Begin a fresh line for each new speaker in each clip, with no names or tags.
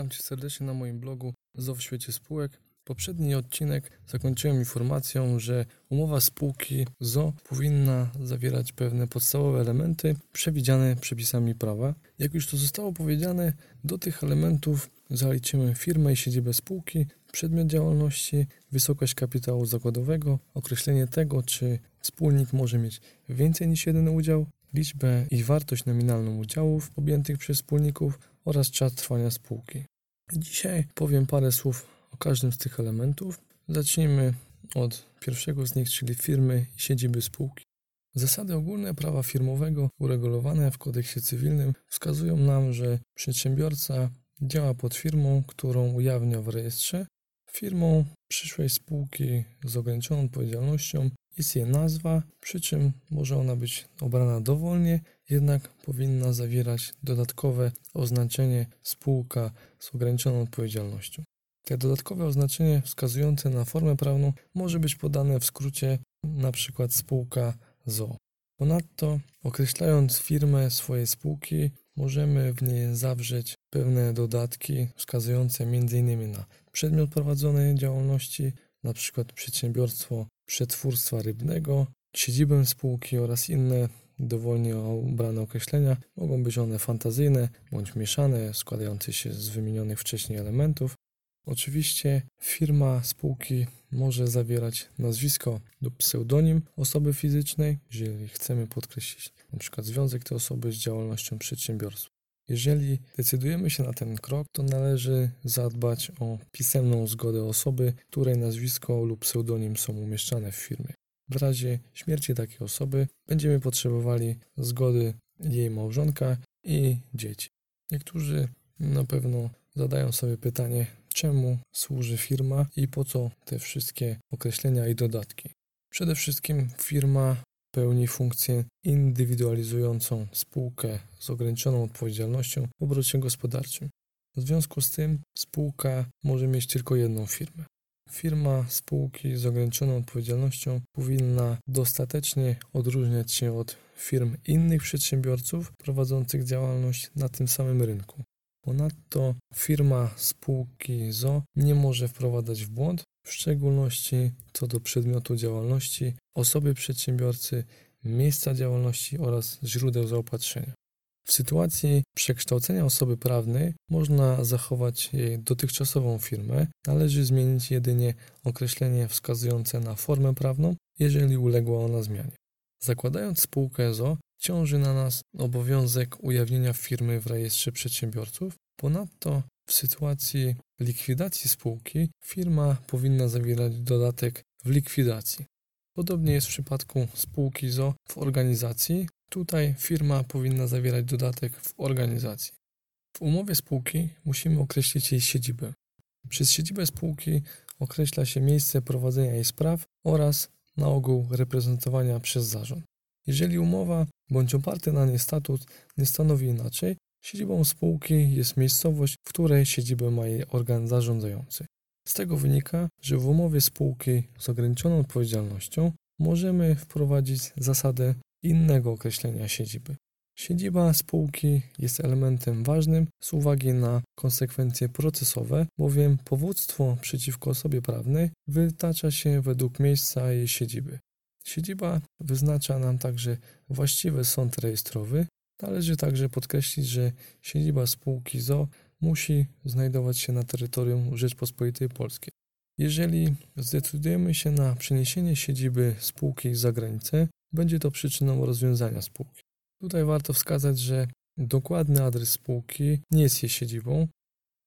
Witam Cię serdecznie na moim blogu ZO w świecie spółek. Poprzedni odcinek zakończyłem informacją, że umowa spółki ZO powinna zawierać pewne podstawowe elementy przewidziane przepisami prawa. Jak już to zostało powiedziane, do tych elementów zaliczymy firmę i siedzibę spółki, przedmiot działalności, wysokość kapitału zakładowego, określenie tego, czy wspólnik może mieć więcej niż jeden udział, liczbę i wartość nominalną udziałów objętych przez wspólników oraz czas trwania spółki. Dzisiaj powiem parę słów o każdym z tych elementów. Zacznijmy od pierwszego z nich, czyli firmy i siedziby spółki. Zasady ogólne prawa firmowego uregulowane w kodeksie cywilnym wskazują nam, że przedsiębiorca działa pod firmą, którą ujawnia w rejestrze. Firmą przyszłej spółki z ograniczoną odpowiedzialnością jest nazwa, przy czym może ona być obrana dowolnie, jednak powinna zawierać dodatkowe oznaczenie spółka z ograniczoną odpowiedzialnością. Te dodatkowe oznaczenie wskazujące na formę prawną może być podane w skrócie np. spółka ZO. Ponadto, określając firmę swojej spółki, możemy w niej zawrzeć pewne dodatki wskazujące m.in. na przedmiot prowadzonej działalności, np. przedsiębiorstwo przetwórstwa rybnego, siedzibę spółki oraz inne dowolnie obrane określenia. Mogą być one fantazyjne bądź mieszane, składające się z wymienionych wcześniej elementów. Oczywiście firma spółki może zawierać nazwisko lub pseudonim osoby fizycznej, jeżeli chcemy podkreślić np. związek tej osoby z działalnością przedsiębiorstwa. Jeżeli decydujemy się na ten krok, to należy zadbać o pisemną zgodę osoby, której nazwisko lub pseudonim są umieszczane w firmie. W razie śmierci takiej osoby będziemy potrzebowali zgody jej małżonka i dzieci. Niektórzy na pewno zadają sobie pytanie, czemu służy firma i po co te wszystkie określenia i dodatki. Przede wszystkim firma pełni funkcję indywidualizującą spółkę z ograniczoną odpowiedzialnością w obrocie gospodarczym. W związku z tym spółka może mieć tylko jedną firmę. Firma spółki z ograniczoną odpowiedzialnością powinna dostatecznie odróżniać się od firm innych przedsiębiorców prowadzących działalność na tym samym rynku. Ponadto firma spółki ZO nie może wprowadzać w błąd, w szczególności co do przedmiotu działalności, osoby przedsiębiorcy, miejsca działalności oraz źródeł zaopatrzenia. W sytuacji przekształcenia osoby prawnej można zachować jej dotychczasową firmę, należy zmienić jedynie określenie wskazujące na formę prawną, jeżeli uległa ona zmianie. Zakładając spółkę EZO, ciąży na nas obowiązek ujawnienia firmy w rejestrze przedsiębiorców. Ponadto w sytuacji likwidacji spółki firma powinna zawierać dodatek w likwidacji. Podobnie jest w przypadku spółki ZO w organizacji. Tutaj firma powinna zawierać dodatek w organizacji. W umowie spółki musimy określić jej siedzibę. Przez siedzibę spółki określa się miejsce prowadzenia jej spraw oraz na ogół reprezentowania przez zarząd. Jeżeli umowa bądź oparty na niej statut nie stanowi inaczej, siedzibą spółki jest miejscowość, w której siedzibę ma jej organ zarządzający. Z tego wynika, że w umowie spółki z ograniczoną odpowiedzialnością możemy wprowadzić zasadę innego określenia siedziby. Siedziba spółki jest elementem ważnym z uwagi na konsekwencje procesowe, bowiem powództwo przeciwko osobie prawnej wytacza się według miejsca jej siedziby. Siedziba wyznacza nam także właściwy sąd rejestrowy. Należy także podkreślić, że siedziba spółki ZO musi znajdować się na terytorium Rzeczpospolitej Polskiej. Jeżeli zdecydujemy się na przeniesienie siedziby spółki za granicę, będzie to przyczyną rozwiązania spółki. Tutaj warto wskazać, że dokładny adres spółki nie jest jej siedzibą.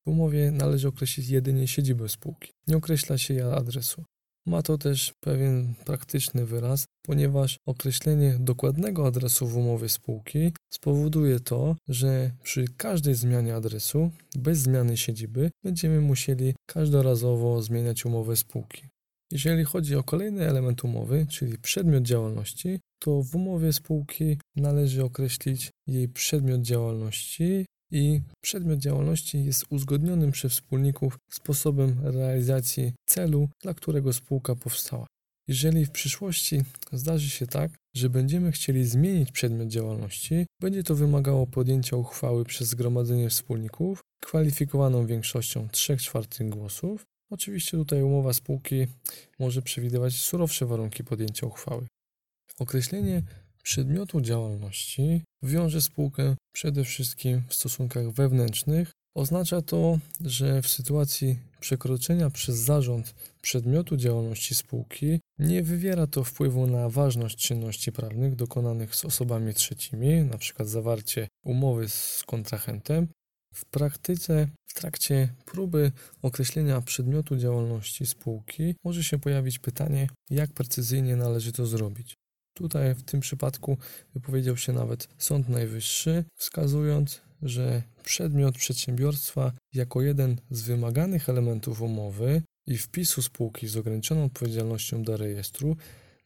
W umowie należy określić jedynie siedzibę spółki. Nie określa się jej adresu. Ma to też pewien praktyczny wyraz, ponieważ określenie dokładnego adresu w umowie spółki spowoduje to, że przy każdej zmianie adresu, bez zmiany siedziby, będziemy musieli każdorazowo zmieniać umowę spółki. Jeżeli chodzi o kolejny element umowy, czyli przedmiot działalności, to w umowie spółki należy określić jej przedmiot działalności i przedmiot działalności jest uzgodnionym przez wspólników sposobem realizacji celu, dla którego spółka powstała. Jeżeli w przyszłości zdarzy się tak, że będziemy chcieli zmienić przedmiot działalności, będzie to wymagało podjęcia uchwały przez zgromadzenie wspólników, kwalifikowaną większością 3 czwartych głosów. Oczywiście tutaj umowa spółki może przewidywać surowsze warunki podjęcia uchwały. Określenie przedmiotu działalności wiąże spółkę przede wszystkim w stosunkach wewnętrznych. Oznacza to, że w sytuacji przekroczenia przez zarząd przedmiotu działalności spółki nie wywiera to wpływu na ważność czynności prawnych dokonanych z osobami trzecimi, np. zawarcie umowy z kontrahentem. W praktyce, w trakcie próby określenia przedmiotu działalności spółki, może się pojawić pytanie, jak precyzyjnie należy to zrobić. Tutaj w tym przypadku wypowiedział się nawet Sąd Najwyższy, wskazując, że przedmiot przedsiębiorstwa jako jeden z wymaganych elementów umowy i wpisu spółki z ograniczoną odpowiedzialnością do rejestru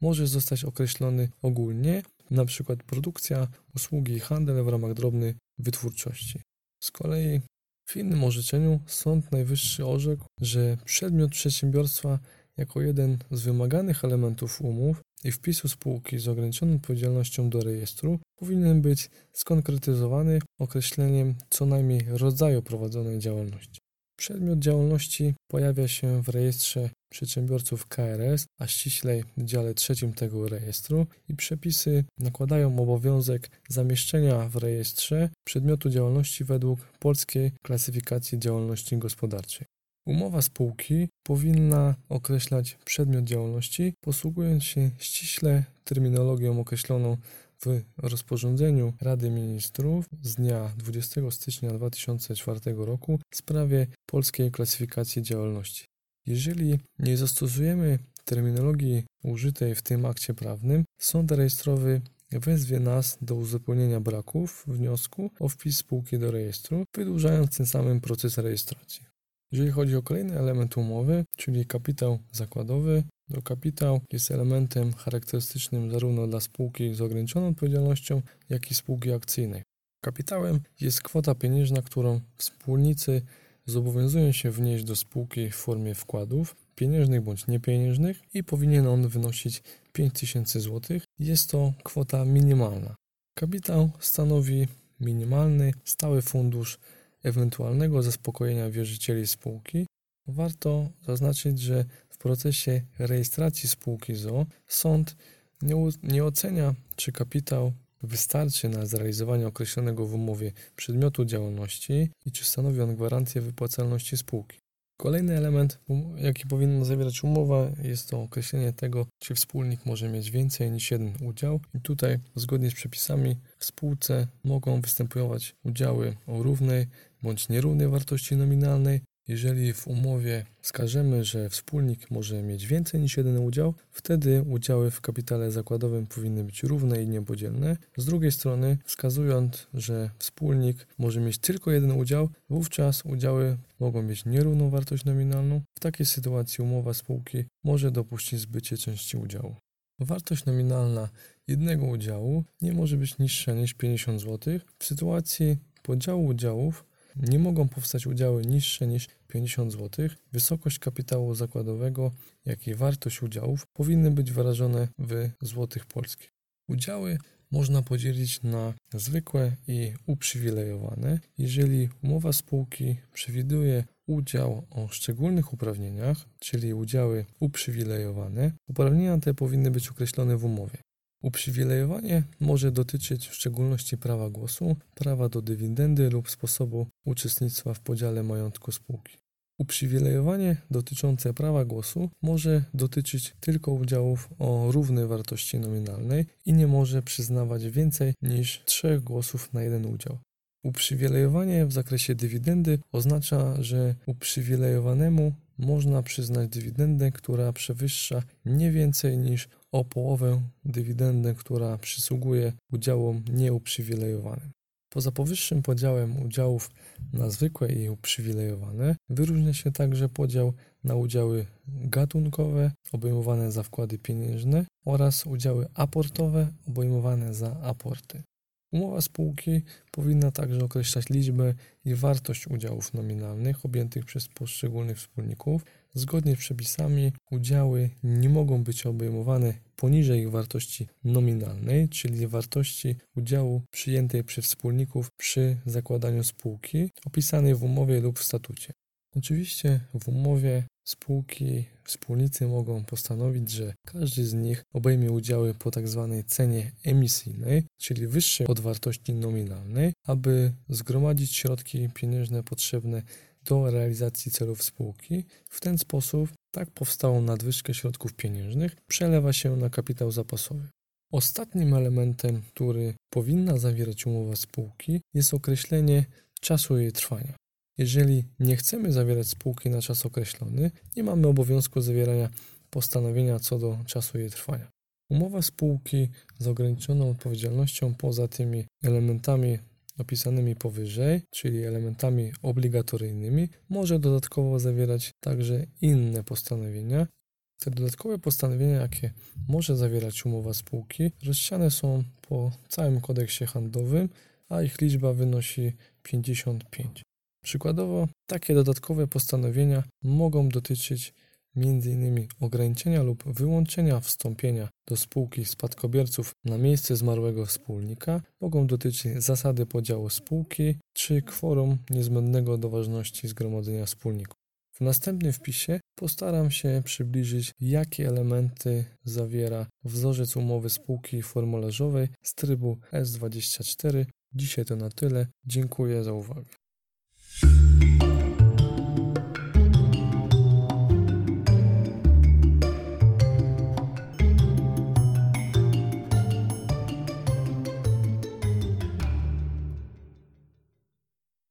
może zostać określony ogólnie, np. produkcja, usługi i handel w ramach drobnej wytwórczości. Z kolei w innym orzeczeniu Sąd Najwyższy orzekł, że przedmiot przedsiębiorstwa jako jeden z wymaganych elementów umów i wpisu spółki z ograniczoną odpowiedzialnością do rejestru powinien być skonkretyzowany określeniem co najmniej rodzaju prowadzonej działalności. Przedmiot działalności pojawia się w rejestrze przedsiębiorców KRS, a ściślej w dziale trzecim tego rejestru i przepisy nakładają obowiązek zamieszczenia w rejestrze przedmiotu działalności według polskiej klasyfikacji działalności gospodarczej. Umowa spółki powinna określać przedmiot działalności, posługując się ściśle terminologią określoną w rozporządzeniu Rady Ministrów z dnia 20 stycznia 2004 roku w sprawie polskiej klasyfikacji działalności. Jeżeli nie zastosujemy terminologii użytej w tym akcie prawnym, sąd rejestrowy wezwie nas do uzupełnienia braków wniosku o wpis spółki do rejestru, wydłużając tym samym proces rejestracji. Jeżeli chodzi o kolejny element umowy, czyli kapitał zakładowy, to kapitał jest elementem charakterystycznym zarówno dla spółki z ograniczoną odpowiedzialnością, jak i spółki akcyjnej. Kapitałem jest kwota pieniężna, którą wspólnicy zobowiązują się wnieść do spółki w formie wkładów pieniężnych bądź niepieniężnych i powinien on wynosić 5000 zł. Jest to kwota minimalna. Kapitał stanowi minimalny, stały fundusz ewentualnego zaspokojenia wierzycieli spółki, warto zaznaczyć, że w procesie rejestracji spółki ZO sąd nie, nie ocenia, czy kapitał wystarczy na zrealizowanie określonego w umowie przedmiotu działalności i czy stanowi on gwarancję wypłacalności spółki. Kolejny element, um, jaki powinna zawierać umowa, jest to określenie tego, czy wspólnik może mieć więcej niż jeden udział. I tutaj, zgodnie z przepisami, w spółce mogą występować udziały o równej bądź nierównej wartości nominalnej. Jeżeli w umowie wskażemy, że wspólnik może mieć więcej niż jeden udział, wtedy udziały w kapitale zakładowym powinny być równe i niepodzielne. Z drugiej strony, wskazując, że wspólnik może mieć tylko jeden udział, wówczas udziały mogą mieć nierówną wartość nominalną. W takiej sytuacji umowa spółki może dopuścić zbycie części udziału. Wartość nominalna jednego udziału nie może być niższa niż 50 zł. W sytuacji podziału udziałów nie mogą powstać udziały niższe niż 50 zł. Wysokość kapitału zakładowego, jak i wartość udziałów powinny być wyrażone w złotych polskich. Udziały można podzielić na zwykłe i uprzywilejowane. Jeżeli umowa spółki przewiduje udział o szczególnych uprawnieniach, czyli udziały uprzywilejowane, uprawnienia te powinny być określone w umowie. Uprzywilejowanie może dotyczyć w szczególności prawa głosu, prawa do dywidendy lub sposobu uczestnictwa w podziale majątku spółki. Uprzywilejowanie dotyczące prawa głosu może dotyczyć tylko udziałów o równej wartości nominalnej i nie może przyznawać więcej niż trzech głosów na jeden udział. Uprzywilejowanie w zakresie dywidendy oznacza, że uprzywilejowanemu można przyznać dywidendę, która przewyższa nie więcej niż o połowę dywidendę, która przysługuje udziałom nieuprzywilejowanym. Poza powyższym podziałem udziałów na zwykłe i uprzywilejowane wyróżnia się także podział na udziały gatunkowe obejmowane za wkłady pieniężne oraz udziały aportowe obejmowane za aporty. Umowa spółki powinna także określać liczbę i wartość udziałów nominalnych objętych przez poszczególnych wspólników. Zgodnie z przepisami udziały nie mogą być obejmowane poniżej ich wartości nominalnej, czyli wartości udziału przyjętej przez wspólników przy zakładaniu spółki, opisanej w umowie lub w statucie. Oczywiście w umowie spółki, wspólnicy mogą postanowić, że każdy z nich obejmie udziały po tzw. Tak cenie emisyjnej, czyli wyższej od wartości nominalnej, aby zgromadzić środki pieniężne potrzebne do realizacji celów spółki. W ten sposób tak powstałą nadwyżkę środków pieniężnych przelewa się na kapitał zapasowy. Ostatnim elementem, który powinna zawierać umowa spółki, jest określenie czasu jej trwania. Jeżeli nie chcemy zawierać spółki na czas określony, nie mamy obowiązku zawierania postanowienia co do czasu jej trwania. Umowa spółki z ograniczoną odpowiedzialnością poza tymi elementami opisanymi powyżej, czyli elementami obligatoryjnymi, może dodatkowo zawierać także inne postanowienia. Te dodatkowe postanowienia, jakie może zawierać umowa spółki, rozsiane są po całym kodeksie handlowym, a ich liczba wynosi 55. Przykładowo, takie dodatkowe postanowienia mogą dotyczyć m.in. ograniczenia lub wyłączenia wstąpienia do spółki spadkobierców na miejsce zmarłego wspólnika, mogą dotyczyć zasady podziału spółki czy kworum niezbędnego do ważności zgromadzenia wspólników. W następnym wpisie postaram się przybliżyć, jakie elementy zawiera wzorzec umowy spółki formularzowej z trybu S24. Dzisiaj to na tyle. Dziękuję za uwagę.